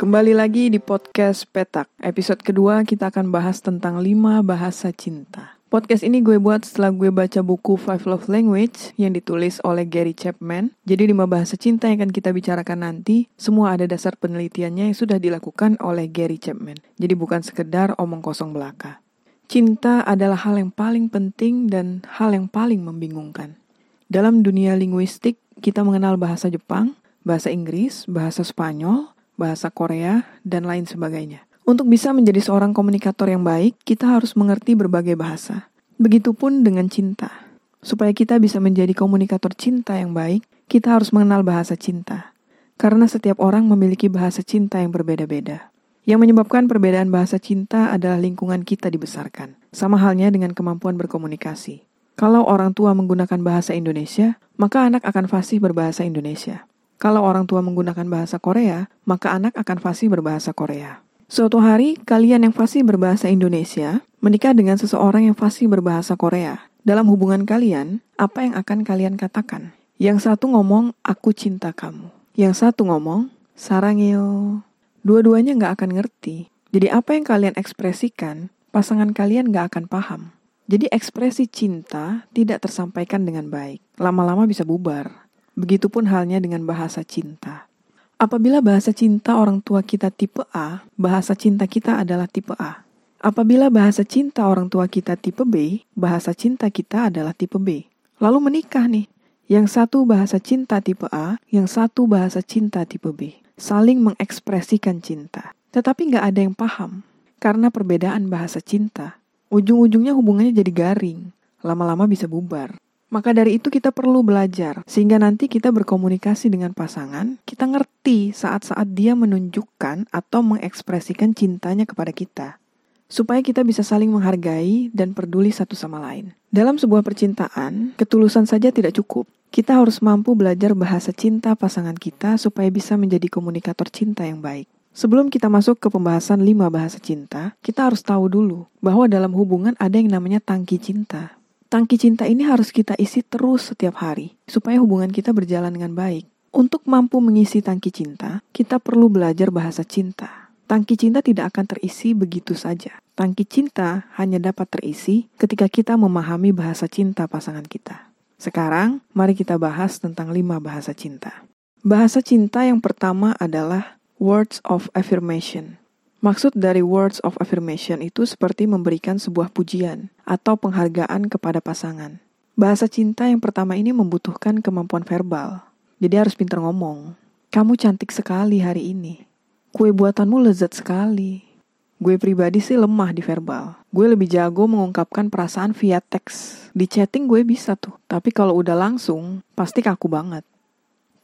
Kembali lagi di podcast Petak. Episode kedua kita akan bahas tentang 5 bahasa cinta. Podcast ini gue buat setelah gue baca buku Five Love Language yang ditulis oleh Gary Chapman. Jadi 5 bahasa cinta yang akan kita bicarakan nanti, semua ada dasar penelitiannya yang sudah dilakukan oleh Gary Chapman. Jadi bukan sekedar omong kosong belaka. Cinta adalah hal yang paling penting dan hal yang paling membingungkan. Dalam dunia linguistik, kita mengenal bahasa Jepang, bahasa Inggris, bahasa Spanyol, bahasa Korea, dan lain sebagainya. Untuk bisa menjadi seorang komunikator yang baik, kita harus mengerti berbagai bahasa. Begitupun dengan cinta. Supaya kita bisa menjadi komunikator cinta yang baik, kita harus mengenal bahasa cinta. Karena setiap orang memiliki bahasa cinta yang berbeda-beda. Yang menyebabkan perbedaan bahasa cinta adalah lingkungan kita dibesarkan. Sama halnya dengan kemampuan berkomunikasi. Kalau orang tua menggunakan bahasa Indonesia, maka anak akan fasih berbahasa Indonesia. Kalau orang tua menggunakan bahasa Korea, maka anak akan fasih berbahasa Korea. Suatu hari, kalian yang fasih berbahasa Indonesia menikah dengan seseorang yang fasih berbahasa Korea. Dalam hubungan kalian, apa yang akan kalian katakan? Yang satu ngomong, aku cinta kamu. Yang satu ngomong, sarangyo. Dua-duanya nggak akan ngerti. Jadi apa yang kalian ekspresikan, pasangan kalian nggak akan paham. Jadi ekspresi cinta tidak tersampaikan dengan baik. Lama-lama bisa bubar. Begitupun halnya dengan bahasa cinta. Apabila bahasa cinta orang tua kita tipe A, bahasa cinta kita adalah tipe A. Apabila bahasa cinta orang tua kita tipe B, bahasa cinta kita adalah tipe B. Lalu menikah nih. Yang satu bahasa cinta tipe A, yang satu bahasa cinta tipe B. Saling mengekspresikan cinta. Tetapi nggak ada yang paham. Karena perbedaan bahasa cinta. Ujung-ujungnya hubungannya jadi garing. Lama-lama bisa bubar. Maka dari itu kita perlu belajar, sehingga nanti kita berkomunikasi dengan pasangan, kita ngerti saat-saat dia menunjukkan atau mengekspresikan cintanya kepada kita. Supaya kita bisa saling menghargai dan peduli satu sama lain. Dalam sebuah percintaan, ketulusan saja tidak cukup. Kita harus mampu belajar bahasa cinta pasangan kita supaya bisa menjadi komunikator cinta yang baik. Sebelum kita masuk ke pembahasan lima bahasa cinta, kita harus tahu dulu bahwa dalam hubungan ada yang namanya tangki cinta. Tangki cinta ini harus kita isi terus setiap hari, supaya hubungan kita berjalan dengan baik. Untuk mampu mengisi tangki cinta, kita perlu belajar bahasa cinta. Tangki cinta tidak akan terisi begitu saja. Tangki cinta hanya dapat terisi ketika kita memahami bahasa cinta pasangan kita. Sekarang, mari kita bahas tentang lima bahasa cinta. Bahasa cinta yang pertama adalah words of affirmation. Maksud dari words of affirmation itu seperti memberikan sebuah pujian atau penghargaan kepada pasangan. Bahasa cinta yang pertama ini membutuhkan kemampuan verbal. Jadi harus pintar ngomong. Kamu cantik sekali hari ini. Kue buatanmu lezat sekali. Gue pribadi sih lemah di verbal. Gue lebih jago mengungkapkan perasaan via teks. Di chatting gue bisa tuh. Tapi kalau udah langsung, pasti kaku banget.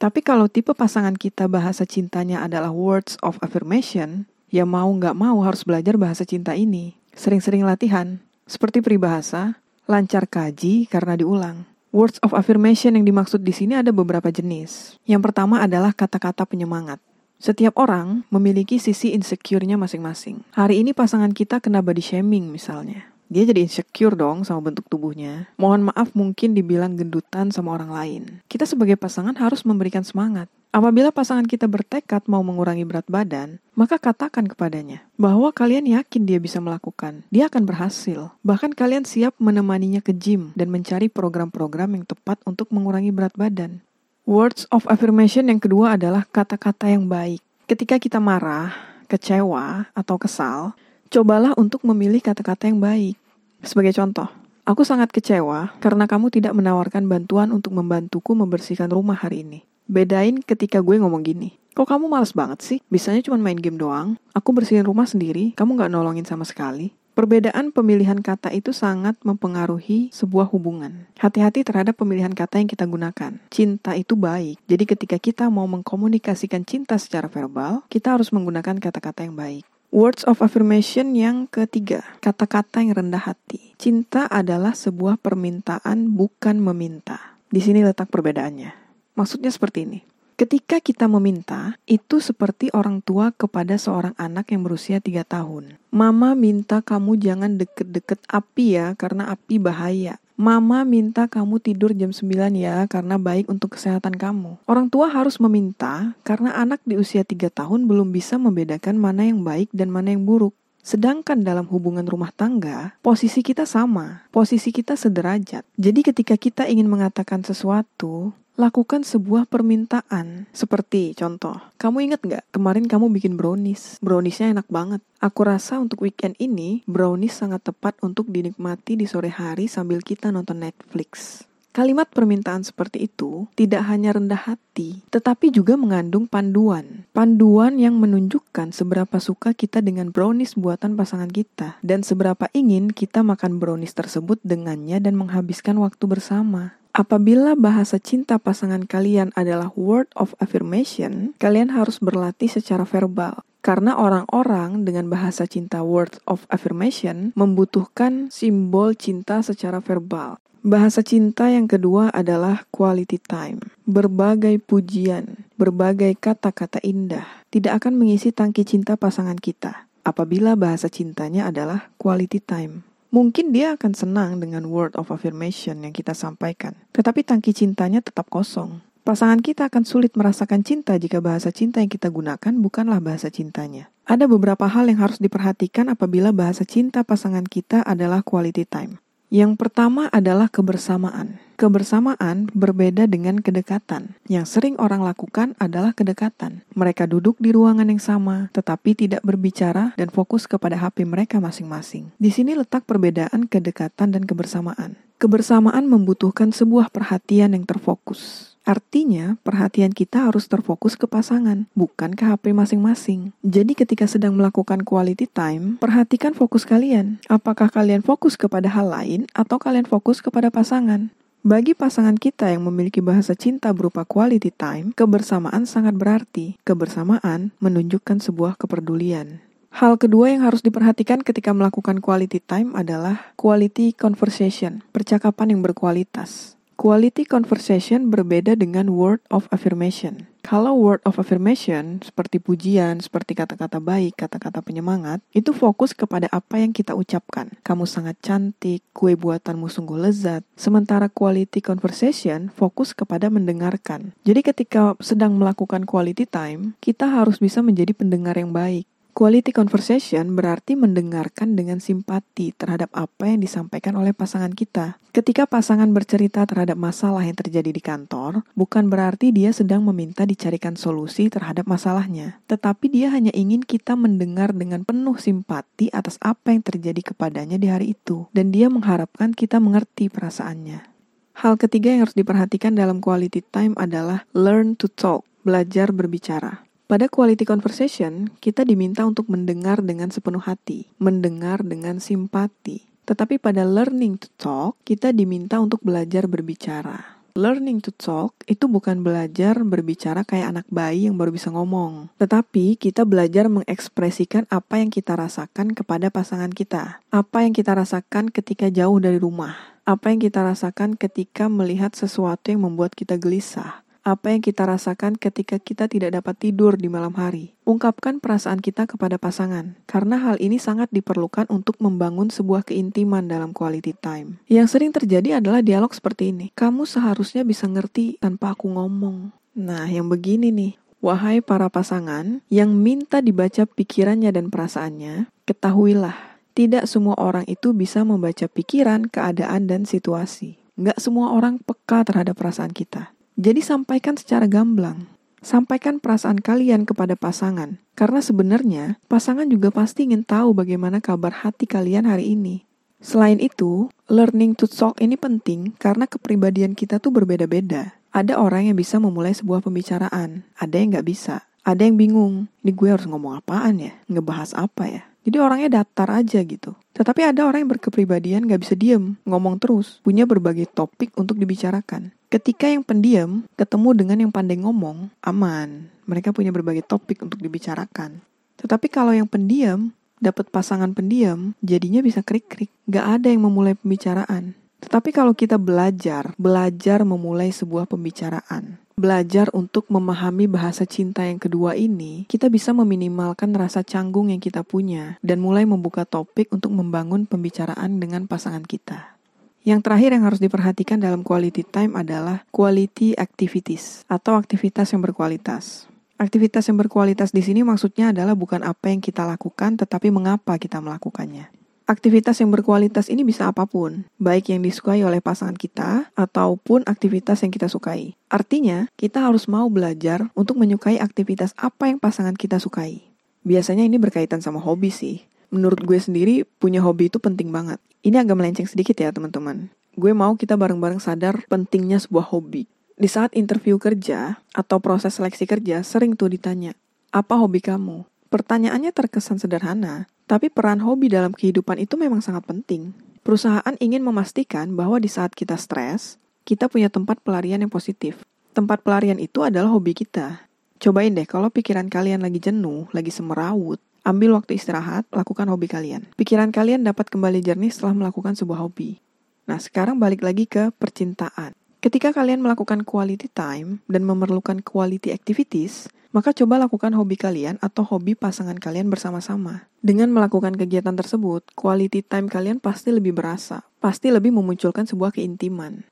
Tapi kalau tipe pasangan kita bahasa cintanya adalah words of affirmation, ya mau nggak mau harus belajar bahasa cinta ini. Sering-sering latihan, seperti peribahasa, lancar kaji karena diulang. Words of affirmation yang dimaksud di sini ada beberapa jenis. Yang pertama adalah kata-kata penyemangat. Setiap orang memiliki sisi insecure-nya masing-masing. Hari ini pasangan kita kena body shaming misalnya. Dia jadi insecure dong sama bentuk tubuhnya. Mohon maaf mungkin dibilang gendutan sama orang lain. Kita sebagai pasangan harus memberikan semangat. Apabila pasangan kita bertekad mau mengurangi berat badan, maka katakan kepadanya bahwa kalian yakin dia bisa melakukan. Dia akan berhasil. Bahkan kalian siap menemaninya ke gym dan mencari program-program yang tepat untuk mengurangi berat badan. Words of affirmation yang kedua adalah kata-kata yang baik. Ketika kita marah, kecewa, atau kesal, cobalah untuk memilih kata-kata yang baik. Sebagai contoh, aku sangat kecewa karena kamu tidak menawarkan bantuan untuk membantuku membersihkan rumah hari ini. Bedain ketika gue ngomong gini. Kok kamu males banget sih? Bisanya cuma main game doang. Aku bersihin rumah sendiri, kamu gak nolongin sama sekali. Perbedaan pemilihan kata itu sangat mempengaruhi sebuah hubungan. Hati-hati terhadap pemilihan kata yang kita gunakan. Cinta itu baik, jadi ketika kita mau mengkomunikasikan cinta secara verbal, kita harus menggunakan kata-kata yang baik. Words of affirmation yang ketiga, kata-kata yang rendah hati. Cinta adalah sebuah permintaan, bukan meminta. Di sini letak perbedaannya. Maksudnya seperti ini. Ketika kita meminta, itu seperti orang tua kepada seorang anak yang berusia 3 tahun. Mama minta kamu jangan deket-deket api ya, karena api bahaya. Mama minta kamu tidur jam 9 ya karena baik untuk kesehatan kamu. Orang tua harus meminta karena anak di usia 3 tahun belum bisa membedakan mana yang baik dan mana yang buruk. Sedangkan dalam hubungan rumah tangga, posisi kita sama, posisi kita sederajat. Jadi ketika kita ingin mengatakan sesuatu, lakukan sebuah permintaan. Seperti contoh, kamu inget nggak kemarin kamu bikin brownies? Browniesnya enak banget. Aku rasa untuk weekend ini, brownies sangat tepat untuk dinikmati di sore hari sambil kita nonton Netflix. Kalimat permintaan seperti itu tidak hanya rendah hati, tetapi juga mengandung panduan. Panduan yang menunjukkan seberapa suka kita dengan brownies buatan pasangan kita, dan seberapa ingin kita makan brownies tersebut dengannya dan menghabiskan waktu bersama. Apabila bahasa cinta pasangan kalian adalah word of affirmation, kalian harus berlatih secara verbal. Karena orang-orang dengan bahasa cinta word of affirmation membutuhkan simbol cinta secara verbal. Bahasa cinta yang kedua adalah quality time. Berbagai pujian, berbagai kata-kata indah tidak akan mengisi tangki cinta pasangan kita apabila bahasa cintanya adalah quality time. Mungkin dia akan senang dengan word of affirmation yang kita sampaikan, tetapi tangki cintanya tetap kosong. Pasangan kita akan sulit merasakan cinta jika bahasa cinta yang kita gunakan bukanlah bahasa cintanya. Ada beberapa hal yang harus diperhatikan apabila bahasa cinta pasangan kita adalah quality time. Yang pertama adalah kebersamaan. Kebersamaan berbeda dengan kedekatan. Yang sering orang lakukan adalah kedekatan. Mereka duduk di ruangan yang sama, tetapi tidak berbicara dan fokus kepada HP mereka masing-masing. Di sini letak perbedaan kedekatan dan kebersamaan. Kebersamaan membutuhkan sebuah perhatian yang terfokus. Artinya, perhatian kita harus terfokus ke pasangan, bukan ke HP masing-masing. Jadi ketika sedang melakukan quality time, perhatikan fokus kalian. Apakah kalian fokus kepada hal lain atau kalian fokus kepada pasangan? Bagi pasangan kita yang memiliki bahasa cinta berupa quality time, kebersamaan sangat berarti. Kebersamaan menunjukkan sebuah kepedulian. Hal kedua yang harus diperhatikan ketika melakukan quality time adalah quality conversation, percakapan yang berkualitas. Quality conversation berbeda dengan word of affirmation. Kalau word of affirmation, seperti pujian, seperti kata-kata baik, kata-kata penyemangat, itu fokus kepada apa yang kita ucapkan. Kamu sangat cantik, kue buatanmu sungguh lezat. Sementara quality conversation fokus kepada mendengarkan. Jadi ketika sedang melakukan quality time, kita harus bisa menjadi pendengar yang baik. Quality conversation berarti mendengarkan dengan simpati terhadap apa yang disampaikan oleh pasangan kita. Ketika pasangan bercerita terhadap masalah yang terjadi di kantor, bukan berarti dia sedang meminta dicarikan solusi terhadap masalahnya, tetapi dia hanya ingin kita mendengar dengan penuh simpati atas apa yang terjadi kepadanya di hari itu, dan dia mengharapkan kita mengerti perasaannya. Hal ketiga yang harus diperhatikan dalam quality time adalah learn to talk, belajar berbicara. Pada quality conversation, kita diminta untuk mendengar dengan sepenuh hati, mendengar dengan simpati. Tetapi pada learning to talk, kita diminta untuk belajar berbicara. Learning to talk itu bukan belajar berbicara kayak anak bayi yang baru bisa ngomong, tetapi kita belajar mengekspresikan apa yang kita rasakan kepada pasangan kita, apa yang kita rasakan ketika jauh dari rumah, apa yang kita rasakan ketika melihat sesuatu yang membuat kita gelisah, apa yang kita rasakan ketika kita tidak dapat tidur di malam hari. Ungkapkan perasaan kita kepada pasangan, karena hal ini sangat diperlukan untuk membangun sebuah keintiman dalam quality time. Yang sering terjadi adalah dialog seperti ini. Kamu seharusnya bisa ngerti tanpa aku ngomong. Nah, yang begini nih. Wahai para pasangan yang minta dibaca pikirannya dan perasaannya, ketahuilah, tidak semua orang itu bisa membaca pikiran, keadaan, dan situasi. Nggak semua orang peka terhadap perasaan kita. Jadi sampaikan secara gamblang. Sampaikan perasaan kalian kepada pasangan, karena sebenarnya pasangan juga pasti ingin tahu bagaimana kabar hati kalian hari ini. Selain itu, learning to talk ini penting karena kepribadian kita tuh berbeda-beda. Ada orang yang bisa memulai sebuah pembicaraan, ada yang nggak bisa. Ada yang bingung, ini gue harus ngomong apaan ya? Ngebahas apa ya? Jadi orangnya datar aja gitu. Tetapi ada orang yang berkepribadian gak bisa diem, ngomong terus, punya berbagai topik untuk dibicarakan. Ketika yang pendiam ketemu dengan yang pandai ngomong, aman. Mereka punya berbagai topik untuk dibicarakan. Tetapi kalau yang pendiam dapat pasangan pendiam, jadinya bisa krik-krik. Gak ada yang memulai pembicaraan. Tetapi kalau kita belajar, belajar memulai sebuah pembicaraan, belajar untuk memahami bahasa cinta yang kedua ini, kita bisa meminimalkan rasa canggung yang kita punya dan mulai membuka topik untuk membangun pembicaraan dengan pasangan kita. Yang terakhir yang harus diperhatikan dalam quality time adalah quality activities atau aktivitas yang berkualitas. Aktivitas yang berkualitas di sini maksudnya adalah bukan apa yang kita lakukan, tetapi mengapa kita melakukannya. Aktivitas yang berkualitas ini bisa apa pun, baik yang disukai oleh pasangan kita ataupun aktivitas yang kita sukai. Artinya, kita harus mau belajar untuk menyukai aktivitas apa yang pasangan kita sukai. Biasanya ini berkaitan sama hobi sih. Menurut gue sendiri, punya hobi itu penting banget. Ini agak melenceng sedikit ya teman-teman. Gue mau kita bareng-bareng sadar pentingnya sebuah hobi. Di saat interview kerja atau proses seleksi kerja, sering tuh ditanya, apa hobi kamu? Pertanyaannya terkesan sederhana, tapi peran hobi dalam kehidupan itu memang sangat penting. Perusahaan ingin memastikan bahwa di saat kita stres, kita punya tempat pelarian yang positif. Tempat pelarian itu adalah hobi kita. Cobain deh kalau pikiran kalian lagi jenuh, lagi semerawut, ambil waktu istirahat, lakukan hobi kalian. Pikiran kalian dapat kembali jernih setelah melakukan sebuah hobi. Nah, sekarang balik lagi ke percintaan. Ketika kalian melakukan quality time dan memerlukan quality activities, maka coba lakukan hobi kalian atau hobi pasangan kalian bersama-sama. Dengan melakukan kegiatan tersebut, quality time kalian pasti lebih berasa, pasti lebih memunculkan sebuah keintiman.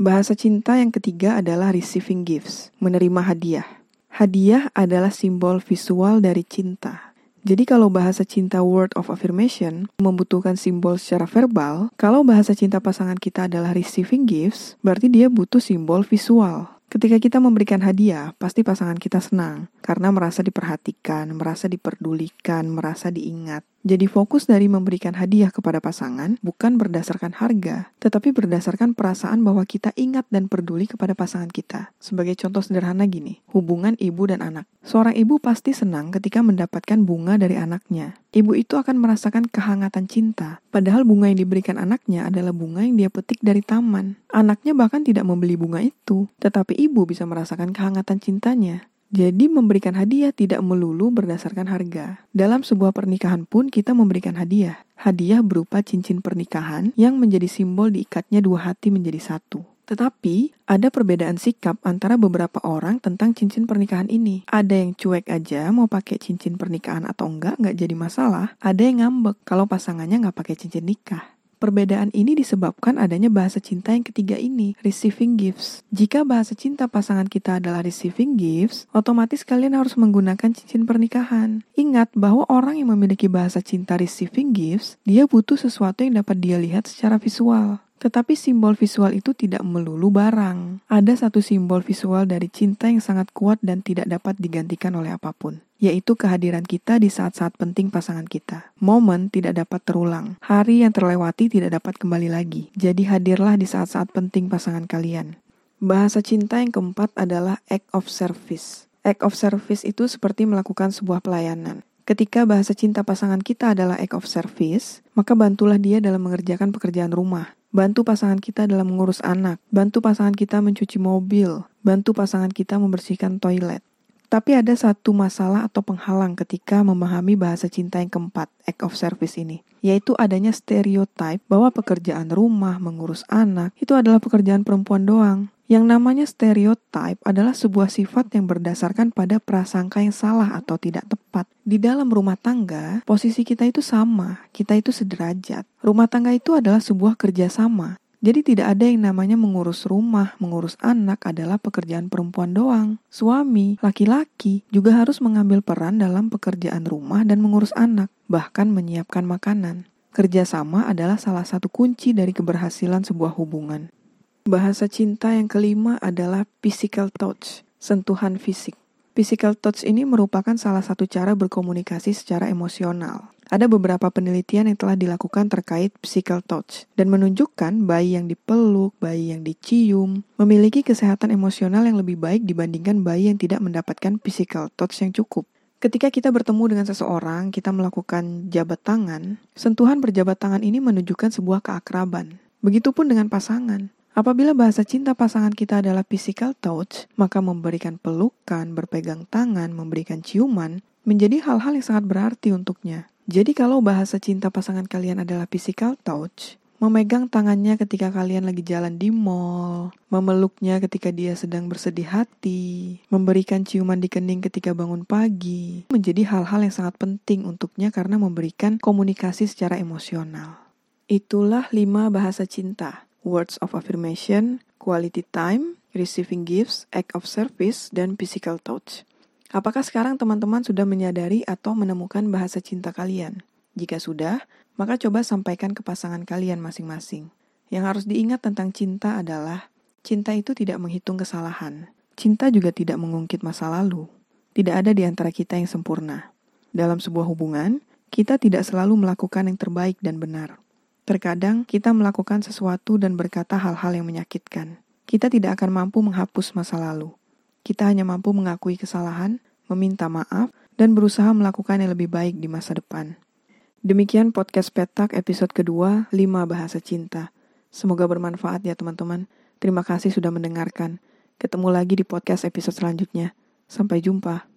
Bahasa cinta yang ketiga adalah receiving gifts, menerima hadiah. Hadiah adalah simbol visual dari cinta. Jadi kalau bahasa cinta word of affirmation membutuhkan simbol secara verbal, kalau bahasa cinta pasangan kita adalah receiving gifts, berarti dia butuh simbol visual. Ketika kita memberikan hadiah, pasti pasangan kita senang karena merasa diperhatikan, merasa diperdulikan, merasa diingat. Jadi fokus dari memberikan hadiah kepada pasangan bukan berdasarkan harga, tetapi berdasarkan perasaan bahwa kita ingat dan peduli kepada pasangan kita. Sebagai contoh sederhana gini, hubungan ibu dan anak. Seorang ibu pasti senang ketika mendapatkan bunga dari anaknya. Ibu itu akan merasakan kehangatan cinta, padahal bunga yang diberikan anaknya adalah bunga yang dia petik dari taman. Anaknya bahkan tidak membeli bunga itu, tetapi ibu bisa merasakan kehangatan cintanya. Jadi memberikan hadiah tidak melulu berdasarkan harga. Dalam sebuah pernikahan pun kita memberikan hadiah. Hadiah berupa cincin pernikahan yang menjadi simbol diikatnya dua hati menjadi satu. Tetapi ada perbedaan sikap antara beberapa orang tentang cincin pernikahan ini. Ada yang cuek aja mau pakai cincin pernikahan atau enggak nggak jadi masalah. Ada yang ngambek kalau pasangannya nggak pakai cincin nikah. Perbedaan ini disebabkan adanya bahasa cinta yang ketiga ini, receiving gifts. Jika bahasa cinta pasangan kita adalah receiving gifts, otomatis kalian harus menggunakan cincin pernikahan. Ingat bahwa orang yang memiliki bahasa cinta receiving gifts, dia butuh sesuatu yang dapat dia lihat secara visual. Tetapi simbol visual itu tidak melulu barang. Ada satu simbol visual dari cinta yang sangat kuat dan tidak dapat digantikan oleh apa pun, yaitu kehadiran kita di saat-saat penting pasangan kita. Momen tidak dapat terulang, hari yang terlewati tidak dapat kembali lagi. Jadi hadirlah di saat-saat penting pasangan kalian. Bahasa cinta yang keempat adalah act of service. Act of service itu seperti melakukan sebuah pelayanan. Ketika bahasa cinta pasangan kita adalah act of service, maka bantulah dia dalam mengerjakan pekerjaan rumah, Bantu pasangan kita dalam mengurus anak, bantu pasangan kita mencuci mobil, bantu pasangan kita membersihkan toilet. Tapi ada satu masalah atau penghalang ketika memahami bahasa cinta yang keempat, act of service ini, yaitu adanya stereotype bahwa pekerjaan rumah, mengurus anak, itu adalah pekerjaan perempuan doang. Yang namanya stereotype adalah sebuah sifat yang berdasarkan pada prasangka yang salah atau tidak tepat. Di dalam rumah tangga, posisi kita itu sama, kita itu sederajat. Rumah tangga itu adalah sebuah kerjasama. Jadi tidak ada yang namanya mengurus rumah, mengurus anak adalah pekerjaan perempuan doang. Suami, laki-laki juga harus mengambil peran dalam pekerjaan rumah dan mengurus anak, bahkan menyiapkan makanan. Kerjasama adalah salah satu kunci dari keberhasilan sebuah hubungan. Bahasa cinta yang kelima adalah physical touch, sentuhan fisik. Physical touch ini merupakan salah satu cara berkomunikasi secara emosional. Ada beberapa penelitian yang telah dilakukan terkait physical touch dan menunjukkan bayi yang dipeluk, bayi yang dicium, memiliki kesehatan emosional yang lebih baik dibandingkan bayi yang tidak mendapatkan physical touch yang cukup. Ketika kita bertemu dengan seseorang, kita melakukan jabat tangan, sentuhan berjabat tangan ini menunjukkan sebuah keakraban. Begitupun dengan pasangan. Apabila bahasa cinta pasangan kita adalah physical touch, maka memberikan pelukan, berpegang tangan, memberikan ciuman, menjadi hal-hal yang sangat berarti untuknya. Jadi kalau bahasa cinta pasangan kalian adalah physical touch, memegang tangannya ketika kalian lagi jalan di mall, memeluknya ketika dia sedang bersedih hati, memberikan ciuman di kening ketika bangun pagi, menjadi hal-hal yang sangat penting untuknya karena memberikan komunikasi secara emosional. Itulah lima bahasa cinta words of affirmation, quality time, receiving gifts, act of service, dan physical touch. Apakah sekarang teman-teman sudah menyadari atau menemukan bahasa cinta kalian? Jika sudah, maka coba sampaikan ke pasangan kalian masing-masing. Yang harus diingat tentang cinta adalah cinta itu tidak menghitung kesalahan. Cinta juga tidak mengungkit masa lalu. Tidak ada di antara kita yang sempurna. Dalam sebuah hubungan, kita tidak selalu melakukan yang terbaik dan benar. Terkadang kita melakukan sesuatu dan berkata hal-hal yang menyakitkan. Kita tidak akan mampu menghapus masa lalu. Kita hanya mampu mengakui kesalahan, meminta maaf, dan berusaha melakukan yang lebih baik di masa depan. Demikian podcast Petak episode kedua, 5 Bahasa Cinta. Semoga bermanfaat ya teman-teman. Terima kasih sudah mendengarkan. Ketemu lagi di podcast episode selanjutnya. Sampai jumpa.